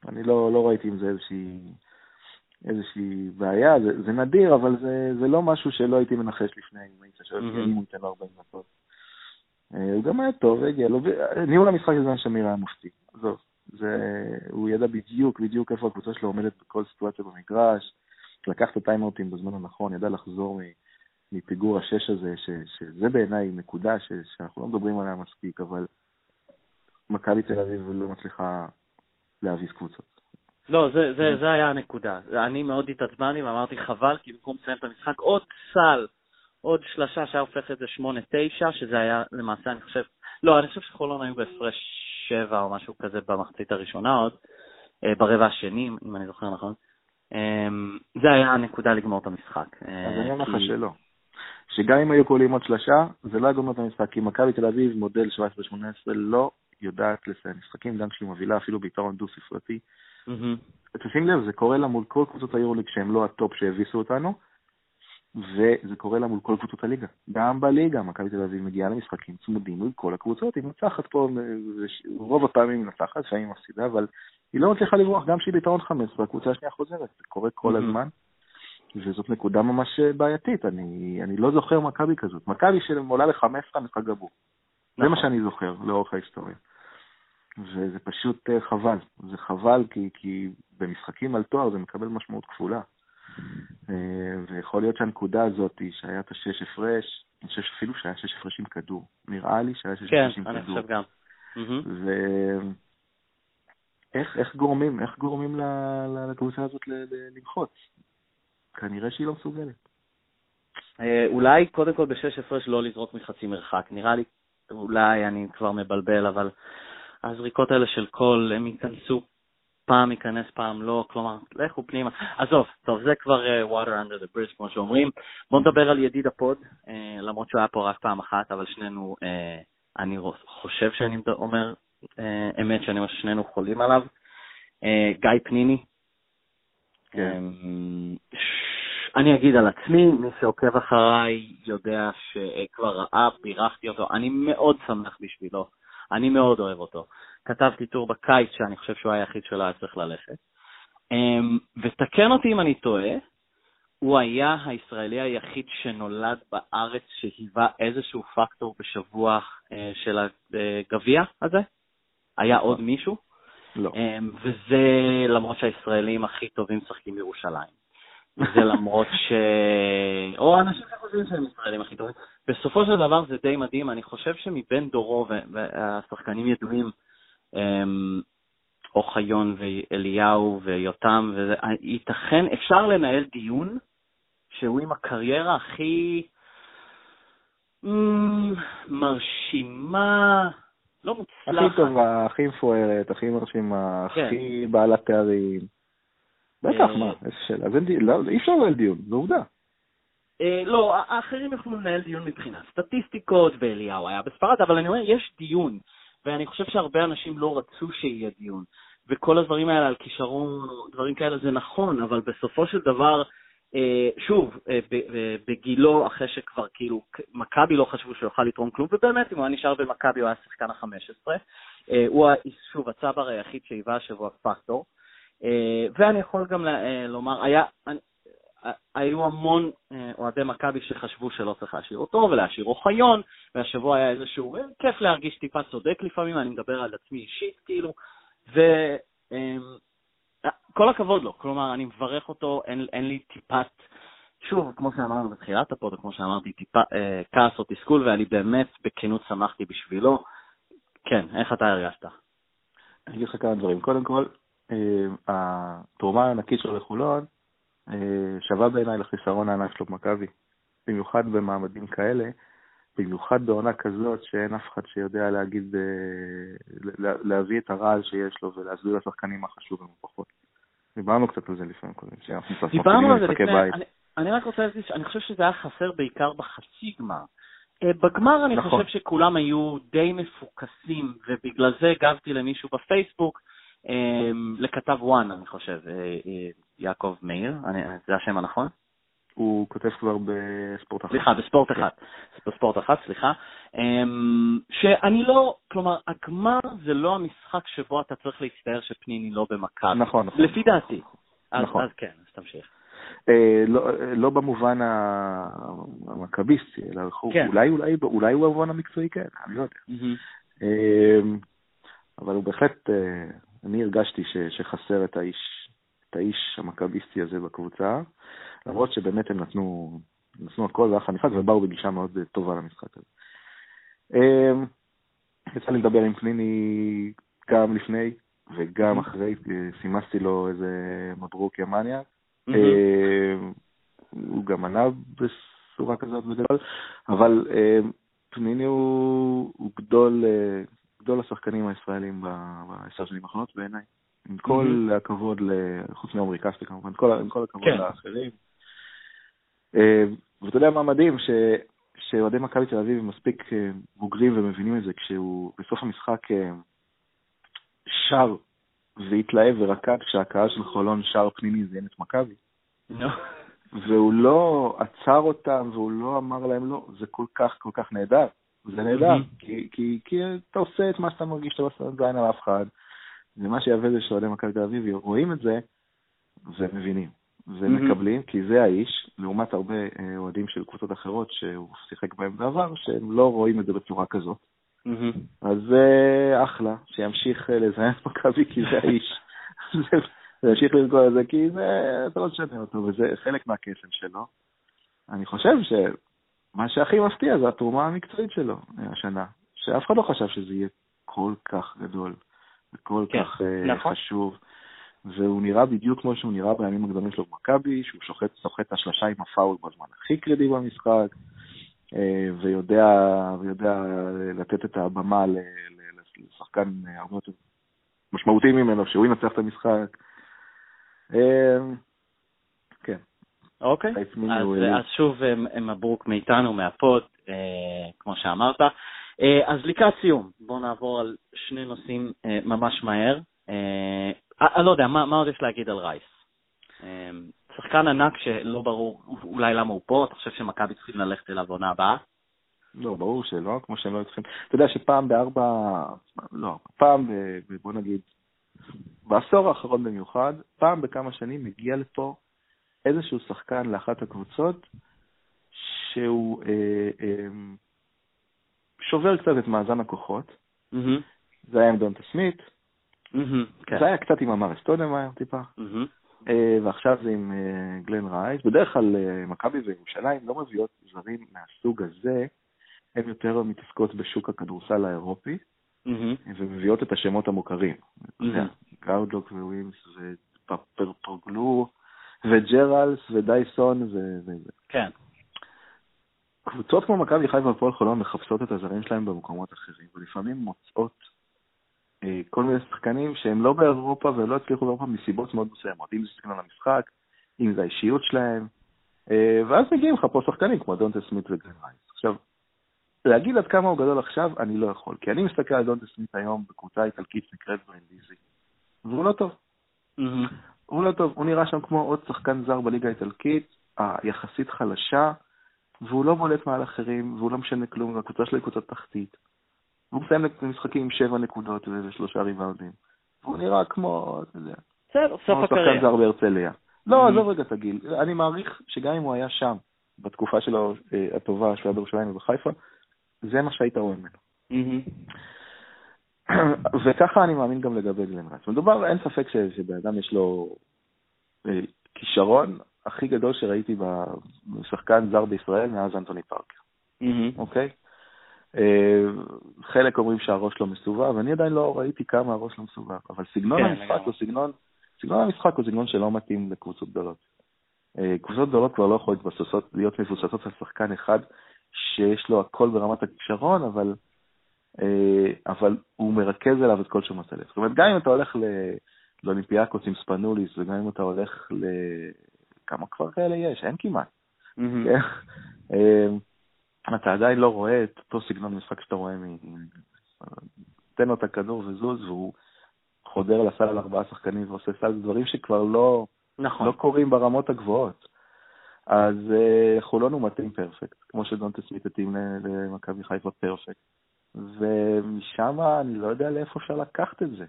אני לא, לא ראיתי עם זה איזושהי, איזושהי בעיה, זה, זה נדיר, אבל זה, זה לא משהו שלא הייתי מנחש לפני, אם היית שואל אם הוא ייתן לו 40 דקות. אה, הוא גם היה טוב, הגיע לו, ניהול המשחק זמן שמיר היה מופתי, עזוב. הוא ידע בדיוק, בדיוק איפה הקבוצה שלו עומדת בכל סיטואציה במגרש. לקח את הטיימאוטים בזמן הנכון, ידע לחזור מפיגור השש הזה, ש, שזה בעיניי נקודה ש, שאנחנו לא מדברים עליה מספיק, אבל מכבי תל אביב לא מצליחה להביס קבוצות. לא, זה, זה, זה היה הנקודה. אני מאוד התעצבנתי ואמרתי חבל, כי במקום לסיים את המשחק, עוד סל, עוד שלושה שהיה הופך את זה 8-9, שזה היה למעשה, אני חושב, לא, אני חושב שחולון היו בהפרש 7 או משהו כזה במחצית הראשונה עוד, אה, ברבע השני, אם אני זוכר נכון. אמ, זה היה הנקודה לגמור את המשחק. אה, אז אני אומר לך שלא. שגם אם היו קולים עוד שלושה, זה לא היה גומר את המשחק, כי מכבי תל אביב, מודל 17-18, לא יודעת לסיים משחקים, גם כשהיא מובילה אפילו ביתרון דו-ספרתי. תשים לב, זה קורה לה מול כל קבוצות היורוליג שהן לא הטופ שהביסו אותנו, וזה קורה לה מול כל קבוצות הליגה. גם בליגה, מכבי תל אביב מגיעה למשחקים צמודים מול כל הקבוצות, היא מנצחת פה, רוב הפעמים מנצחת, לפעמים מפסידה, אבל היא לא מצליחה לברוח גם כשהיא ביתרון 15, הקבוצה השנייה חוזרת, זה קורה כל הזמן, וזאת נקודה ממש בעייתית, אני, אני לא זוכר מכבי כזאת. מכבי שעולה ל-15 משחק גמור. זה מה נכון. שאני זוכר לאורך ההיסטוריה. וזה פשוט אה, חבל. זה חבל כי, כי במשחקים על תואר זה מקבל משמעות כפולה. אה, ויכול להיות שהנקודה הזאת, שהיה את השש הפרש, אני חושב שאפילו שהיה שש הפרש עם כדור. נראה לי שהיה שש כן, הפרש עם כדור. כן, אני חושב גם. ואיך איך גורמים, איך גורמים לקבוצה הזאת ללחוץ? כנראה שהיא לא מסוגלת. אה, אולי קודם כל בשש הפרש לא לזרוק מחצי מרחק. נראה לי, אולי אני כבר מבלבל, אבל הזריקות האלה של קול, הם ייכנסו, פעם ייכנס, פעם לא, כלומר, לכו פנימה. עזוב, טוב, זה כבר אה, water under the bridge, כמו שאומרים. בואו נדבר על ידיד ה pod, אה, למרות שהוא היה פה רק פעם אחת, אבל שנינו, אה, אני חושב שאני אומר אמת, שאני אומר ששנינו חולים עליו. אה, גיא פניני. כן. Um, אני אגיד על עצמי, מי שעוקב אחריי יודע שכבר ראה, בירכתי אותו, אני מאוד שמח בשבילו. אני מאוד אוהב אותו. כתבתי טור בקיץ שאני חושב שהוא היחיד שלא היה צריך ללכת. ותקן אותי אם אני טועה, הוא היה הישראלי היחיד שנולד בארץ שהיווה איזשהו פקטור בשבוע אה, של הגביע הזה? היה עוד נכון. מישהו? לא. אמ, וזה למרות שהישראלים הכי טובים משחקים בירושלים. זה למרות ש... או אנשים שחושבים שהם ישראלים הכי טובים. בסופו של דבר זה די מדהים, אני חושב שמבין דורו, והשחקנים ידועים, אמ, אוחיון ואליהו ויותם, וייתכן, אפשר לנהל דיון שהוא עם הקריירה הכי אמ, מרשימה, לא מוצלחת. הכי טובה, הכי מפוארת, הכי מרשימה, כן. הכי בעלת תארים. בטח, אה, מה, איזה שאלה. לא, אי אפשר לנהל דיון, זו עובדה. אה, לא, האחרים יכלו לנהל דיון מבחינת סטטיסטיקות, ואליהו היה בספרד, אבל אני אומר, יש דיון, ואני חושב שהרבה אנשים לא רצו שיהיה דיון. וכל הדברים האלה על כישרון, דברים כאלה, זה נכון, אבל בסופו של דבר, שוב, בגילו, אחרי שכבר כאילו, מכבי לא חשבו שהוא יוכל לתרום כלום, ובאמת, אם הוא היה נשאר במכבי, הוא היה שחקן ה-15. הוא, שוב, הצבר היחיד שהיווה השבוע פקטור. אה, ואני יכול גם אה, לומר, היה, אה, היו המון אוהדי מכבי שחשבו שלא צריך להשאיר אותו ולהשאיר אוחיון, והשבוע היה איזשהו, כיף להרגיש טיפה צודק לפעמים, אני מדבר על עצמי אישית כאילו, וכל הכבוד לו, כלומר, אני מברך אותו, אין, אין לי טיפת, שוב, כמו שאמרנו בתחילת הפוד, כמו שאמרתי, טיפה כעס או תסכול, ואני באמת בכנות שמחתי בשבילו. כן, איך אתה הרגשת? אני אגיד לך כמה דברים. קודם כל, אה, התרומה הענקית שלו לחולון אה, שווה בעיניי לחיסרון הענק שלו במכבי. במיוחד במעמדים כאלה, במיוחד בעונה כזאת שאין אף אחד שיודע להגיד, אה, להביא את הרעל שיש לו ולהסביר לשחקנים מה חשוב ומה פחות. דיברנו קצת על זה לפעמים קודם, שאנחנו דיברנו על זה לפני, אני, אני רק רוצה להגיד שאני חושב שזה היה חסר בעיקר בחצי גמר. בגמר אני נכון. חושב שכולם היו די מפוקסים, ובגלל זה הגבתי למישהו בפייסבוק, אמ, לכתב וואן, אני חושב, אה, אה, יעקב מאיר, זה השם הנכון? הוא כותב כבר בספורט אחת. סליחה, בספורט אחת. בספורט אחת, סליחה. אמ, שאני לא, כלומר, הגמר זה לא המשחק שבו אתה צריך להצטער שפניני לא במכבי. נכון, נכון. לפי דעתי. נכון. אז כן, אז תמשיך. אה, לא, לא במובן המכביסטי, אלא כן. אולי, אולי, הוא במובן המקצועי כן, אני לא יודע. Mm-hmm. אבל הוא בהחלט אני הרגשתי שחסר את האיש המכביסטי הזה בקבוצה, למרות שבאמת הם נתנו, נתנו הכל, זה היה אחלה משחק, ובאו בגישה מאוד טובה למשחק הזה. אמ, יצא לי לדבר עם פניני גם לפני וגם אחרי, סימסתי לו איזה מברוק יא מניאק. אמ, הוא גם ענה בצורה כזאת בגדול, אבל אמ, פניני הוא, גדול, אה, גדול השחקנים הישראלים בעשר שנים האחרונות בעיניי. עם כל הכבוד, חוץ מעומרי כספי כמובן, עם כל הכבוד כן. לאחרים. אמ, ואתה יודע מה מדהים? ש... שאוהדי מכבי תל אביב הם מספיק אה, בוגרים ומבינים את זה, כשהוא בסוף המשחק אה, שר והתלהב ורקד כשהקהל של חולון שר פנימי זיין את מכבי. והוא לא עצר אותם והוא לא אמר להם לא, זה כל כך כל כך נהדר. זה נהדר, כי, כי, כי אתה עושה את מה שאתה מרגיש שאתה עושה זין על אף אחד. ומה שיפה זה שאוהדי מכבי תל אביב רואים את זה ומבינים. ומקבלים, כי זה האיש, לעומת הרבה אה, אוהדים של קבוצות אחרות שהוא שיחק בהם בעבר, שהם לא רואים את זה בצורה כזאת. אז זה אה, אחלה, שימשיך אה, לזיין את מכבי, כי זה האיש. וימשיך לזכור את זה, כי זה, אתה לא תשנה אותו, וזה חלק מהקסם שלו. אני חושב שמה שהכי מפתיע זה התרומה המקצועית שלו השנה, שאף אחד לא חשב שזה יהיה כל כך גדול וכל כן, כך נכון. חשוב. והוא נראה בדיוק כמו שהוא נראה בימים הגדולים שלו במכבי, שהוא שוחט, סוחט את השלושה עם הפאול בזמן הכי קרדי במשחק, אה, ויודע, ויודע לתת את הבמה לשחקן הרבה יותר משמעותי ממנו, שהוא ינצח את המשחק. אה, כן. אוקיי, אז, אז שוב מברוק מאיתנו, מהפוד, אה, כמו שאמרת. אז לקראת סיום, בואו נעבור על שני נושאים ממש מהר. אני אה, לא יודע, מה, מה עוד יש להגיד על רייס? אמ, שחקן ענק שלא ברור אולי למה הוא פה, אתה חושב שמכבי צריכים ללכת אליו בעונה הבאה? לא, ברור שלא, כמו שהם לא צריכים. אתה יודע שפעם בארבע, לא, פעם, ב, בוא נגיד, בעשור האחרון במיוחד, פעם בכמה שנים מגיע לפה איזשהו שחקן לאחת הקבוצות שהוא אה, אה, שובר קצת את מאזן הכוחות. Mm-hmm. זה היה עם דונטה סמית. זה היה קצת עם אמארה סטודמאייר טיפה, אה, ועכשיו זה עם אה, גלן רייס. בדרך כלל אה, מכבי וירושלים לא מביאות זרים מהסוג הזה, הן יותר מתעסקות בשוק הכדורסל האירופי, ומביאות את השמות המוכרים. גאודלוק ווימס ופרפרוגלו וג'רלס ודייסון וזה. כן. קבוצות כמו מכבי חיפה והפועל חולון מחפשות את הזרים שלהם במקומות אחרים, ולפעמים מוצאות כל מיני שחקנים שהם לא באירופה ולא הצליחו באירופה מסיבות מאוד מסוימות, אם זה סגנון המשחק, אם זה האישיות שלהם, אה, ואז מגיעים לך פה שחקנים כמו דונטה סמית וגרין רייס. עכשיו, להגיד עד כמה הוא גדול עכשיו, אני לא יכול, כי אני מסתכל על דונטה סמית היום בקבוצה איטלקית שנקראת ברנדיזי, והוא לא טוב. הוא לא טוב, הוא נראה שם כמו עוד שחקן זר בליגה האיטלקית, היחסית חלשה, והוא לא בולט מעל אחרים, והוא לא משנה כלום, והקבוצה שלו היא קבוצה תחתית. והוא מסיים את המשחקים עם שבע נקודות ושלושה ריבאונדים. הוא נראה כמו, אתה יודע, בסדר, סוף הקריירה. כמו שחקן זר בהרצליה. לא, עזוב רגע את הגיל. אני מעריך שגם אם הוא היה שם, בתקופה שלו אה, הטובה, שהוא היה בירושלים ובחיפה, זה מה שהיית רואה ממנו. וככה אני מאמין גם לגבי גלן רייס. מדובר, אין ספק שבן אדם יש לו אה, כישרון הכי גדול שראיתי בשחקן זר בישראל מאז אנטוני פארקר. אוקיי? אה, חלק אומרים שהראש לא מסובב, אני עדיין לא ראיתי כמה הראש לא מסובב, אבל סגנון כן, המשחק הוא סגנון, סגנון המשחק הוא סגנון שלא מתאים לקבוצות גדולות. אה, קבוצות גדולות כבר לא יכולות להיות מבוססות על שחקן אחד שיש לו הכל ברמת הכישרון, אבל, אה, אבל הוא מרכז אליו את כל שומת הלב. זאת אומרת, גם אם אתה הולך לאולימפיאקוס עם ספנוליס, וגם אם אתה הולך ל... כמה כבר כאלה יש? אין כמעט. Mm-hmm. אתה עדיין לא רואה את אותו סגנון משחק שאתה רואה מ... תן לו את הכדור וזוז, והוא חודר לסל על ארבעה שחקנים ועושה סל, דברים שכבר לא, נכון. לא קורים ברמות הגבוהות. אז uh, חולון הוא מתאים פרפקט, כמו שדונטה סמית התאים למכבי חיפה פרפקט. ומשם אני לא יודע לאיפה אפשר לקחת את זה.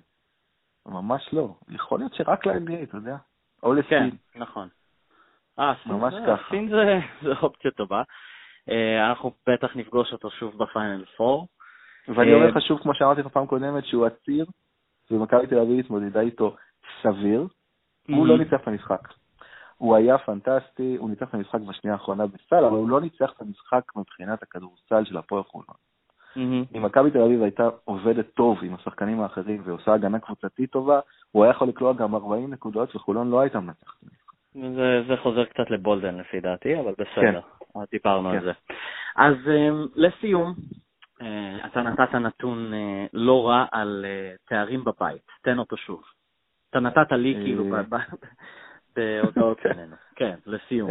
ממש לא. יכול להיות שרק ל-NBA, אתה יודע? או לסין. כן, נכון. אה, ממש ככה. סין זה, זה אופציה טובה. אה, אנחנו בטח נפגוש אותו שוב בפיינל 4. ואני אומר לך שוב, כמו שאמרתי לך פעם קודמת, שהוא עציר, ומכבי תל אביב התמודדה איתו סביר, הוא לא ניצח את המשחק. הוא היה פנטסטי, הוא ניצח את המשחק בשנייה האחרונה בסל, אבל הוא לא ניצח את המשחק מבחינת הכדורסל של הפועל חולון. אם מכבי תל אביב הייתה עובדת טוב עם השחקנים האחרים ועושה הגנה קבוצתית טובה, הוא היה יכול לקלוע גם 40 נקודות וחולון לא הייתה מנצחת. זה, זה חוזר קצת לבולדן לפי דעתי, אבל בסדר, כן. דיברנו כן. על זה. אז um, לסיום, uh, אתה נתת נתון uh, לא רע על תארים בבית, תן אותו שוב. אתה נתת לי כאילו בהודעות כן. בינינו. כן, לסיום.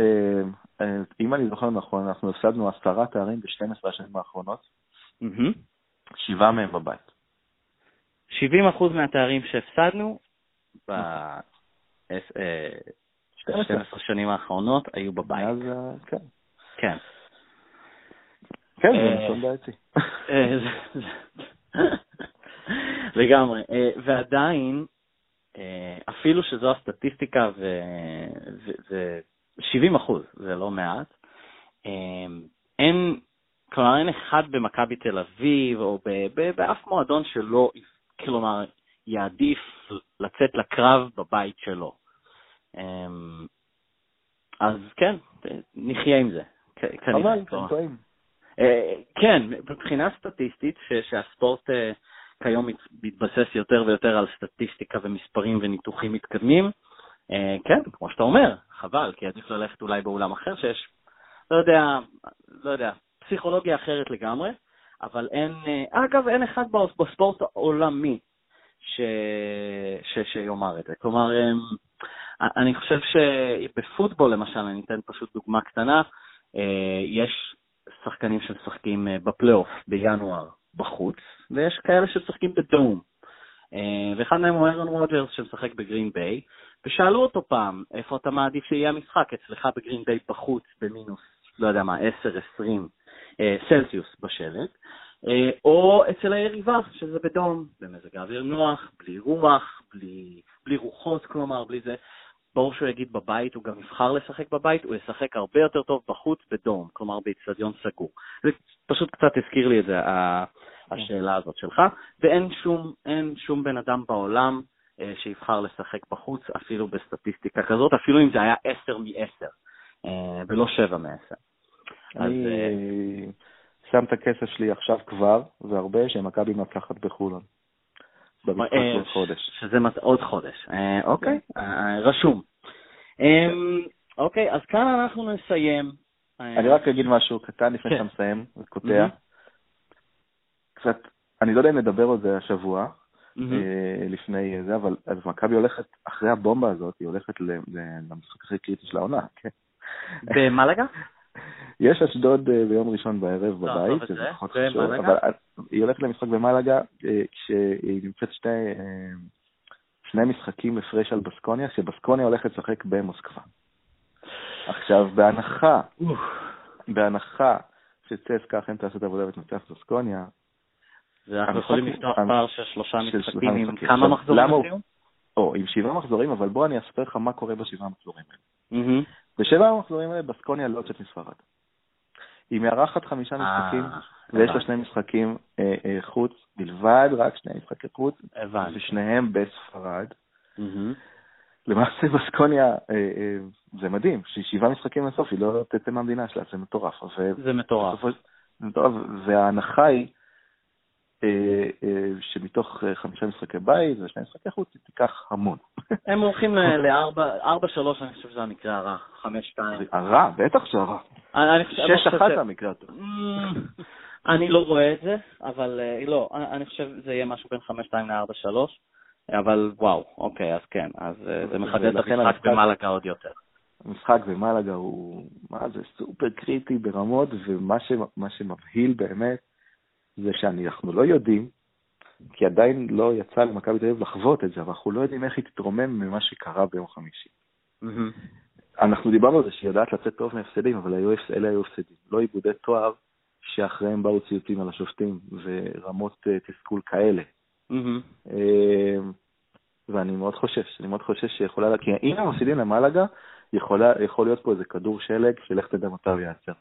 אם אני זוכר נכון, אנחנו הפסדנו עשרה תארים ב-12 השנים האחרונות, שבעה מהם בבית. 70% מהתארים שהפסדנו ב-12 השנים האחרונות היו בבית. אז כן. כן. כן, זה נתון בעייתי. לגמרי. ועדיין, אה, אפילו שזו הסטטיסטיקה ו... 70 אחוז, זה לא מעט, אה, אין, כלומר אין אחד במכבי תל אביב או באף מועדון שלא, כלומר, יעדיף לצאת לקרב בבית שלו. אה, אז כן, נחיה עם זה. אבל, אתם טועים. כן, מבחינה סטטיסטית, שהספורט כיום מתבסס יותר ויותר על סטטיסטיקה ומספרים וניתוחים מתקדמים. אה, כן, כמו שאתה אומר, חבל, כי עדיף ללכת אולי באולם אחר שיש, לא יודע, לא יודע, פסיכולוגיה אחרת לגמרי, אבל אין, אה, אגב, אין אחד בספורט העולמי ש... ש... שיאמר את זה. כלומר, אה, אני חושב שבפוטבול, למשל, אני אתן פשוט דוגמה קטנה, יש שחקנים שמשחקים בפלייאוף בינואר בחוץ, ויש כאלה שמשחקים ב dome. אה, ואחד מהם הוא ארון רוג'רס שמשחק בגרין ביי, ושאלו אותו פעם, איפה אתה מעדיף שיהיה המשחק? אצלך בגרין ביי בחוץ במינוס, לא יודע מה, 10-20 אה, סלסיוס בשלג, אה, או אצל היריבה, שזה בדום, במזג האוויר נוח, בלי רוח, בלי, בלי רוחות, כלומר, בלי זה. ברור שהוא יגיד בבית, הוא גם יבחר לשחק בבית, הוא ישחק הרבה יותר טוב בחוץ בדום, כלומר באיצטדיון סגור. זה פשוט קצת הזכיר לי את זה, השאלה הזאת שלך, ואין שום, שום בן אדם בעולם אה, שיבחר לשחק בחוץ, אפילו בסטטיסטיקה כזאת, אפילו אם זה היה 10 מ-10, אה, ולא 7 מ-10. אני אה, שם את הכסף שלי עכשיו כבר, והרבה, שמכבי מנצחת בחולון. במשחק אה, עוד חודש. שזה עוד חודש, אה, אוקיי, כן. אה, רשום. אמ, אוקיי, אז כאן אנחנו נסיים. אני רק אגיד משהו קטן לפני כן. שאתה מסיים, וקוטע. קצת, אני לא יודע אם נדבר על זה השבוע, לפני זה, אבל אז מכבי הולכת, אחרי הבומבה הזאת, היא הולכת למשחק הכי קריטי של העונה, כן. במלגה? יש אשדוד אה, ביום ראשון בערב לא, בבית, זה פחות חשוב, אבל היא הולכת למשחק במלגה, אה, כשהיא נמצאת שני, אה, שני משחקים הפרש על בסקוניה, שבסקוניה הולכת לשחק במוסקבה. עכשיו, בהנחה, בהנחה שצסקה אכן תעשה את העבודה ותנצח בסקוניה, ואנחנו יכולים לפתוח פער של שלושה משחקים עם כמה מחזורים לסיום? או, עם שבעה מחזורים, אבל בוא אני אספר לך מה קורה בשבעה מחזורים האלה. בשבע המחזורים האלה בסקוניה לא יוצאת מספרד. היא מארחת חמישה אה, משחקים, ויש לה שני משחקים אה, אה, חוץ בלבד, רק שני משחקי חוץ, ושניהם בספרד. למעשה בסקוניה, זה מדהים, ששבעה משחקים לסוף היא לא תצא מהמדינה שלה, זה מטורף. זה מטורף. וההנחה היא אה, אה, שמתוך אה, חמישה משחקי בית ושני משחקי חוץ היא תיקח המון. הם הולכים ל-4-3, אני חושב שזה המקרה הרע, 5-2. הרע, בטח שהרע. 6-1 זה המקרה הטוב. אני לא רואה את זה, אבל לא, אני חושב שזה יהיה משהו בין 5-2 ל-4-3, אבל וואו, אוקיי, אז כן, אז זה מחדד את המשחק במלאגה עוד יותר. המשחק במלאגה הוא, מה זה, סופר קריטי ברמות, ומה שמבהיל באמת, זה שאנחנו לא יודעים, כי עדיין לא יצא למכבי תל אביב לחוות את זה, אבל אנחנו לא יודעים איך היא תתרומם ממה שקרה ביום חמישי. אנחנו דיברנו על זה שהיא יודעת לצאת טוב מהפסדים, אבל אלה היו הפסדים, לא עיבודי תואר שאחריהם באו ציוצים על השופטים ורמות אה, תסכול כאלה. אה, ואני מאוד חושש, אני מאוד חושש שיכולה, כי אם הם מפסידים למלאגה, יכול להיות פה איזה כדור שלג שלך תדע מתי הוא ייעצר.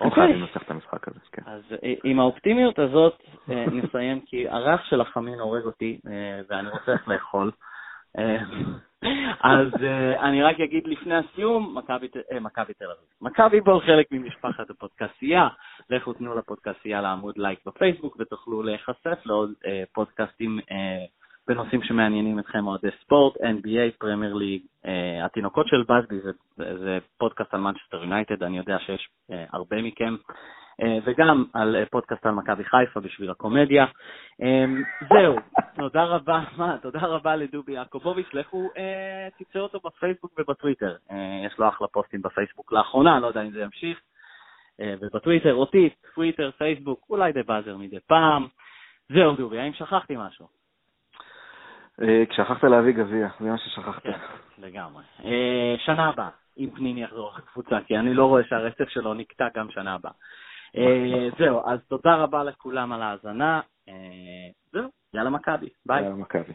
אה, הם אוקיי. חייבים לנצח את המשחק הזה, כן. אז אה, עם האופטימיות הזאת אה, נסיים, כי הריח של החמין הורג אותי, אה, ואני רוצה איך לאכול. אז אני רק אגיד לפני הסיום, מכבי תל אביב. מכבי בול חלק ממשפחת הפודקסייה, לכו תנו לפודקסייה לעמוד לייק בפייסבוק ותוכלו להיחשף לעוד פודקאסטים בנושאים שמעניינים אתכם, אוהדי ספורט, NBA, פרמייר ליג, אה, התינוקות של בסבי, זה, זה פודקאסט על מנצ'סטר יונייטד, אני יודע שיש אה, הרבה מכם. אה, וגם על אה, פודקאסט על מכבי חיפה בשביל הקומדיה. אה, זהו, תודה רבה, מה, תודה רבה לדובי יעקובוביץ', לכו תמצאו אותו בפייסבוק ובטוויטר. יש לו אחלה פוסטים בפייסבוק לאחרונה, לא יודע אם זה ימשיך. ובטוויטר, אותי, טוויטר, פייסבוק, אולי דה באזר מדי פעם. זהו, דובי, האם שכחתי משהו? כשכחת להביא גביע, זה מה ששכחת. כן, לגמרי. שנה הבאה, אם פניני יחזור לקבוצה, כי אני לא רואה שהרצף שלו נקטע גם שנה הבאה. אה, זהו, אז תודה רבה לכולם על ההאזנה. אה, זהו, יאללה מכבי, ביי. יאללה מכבי.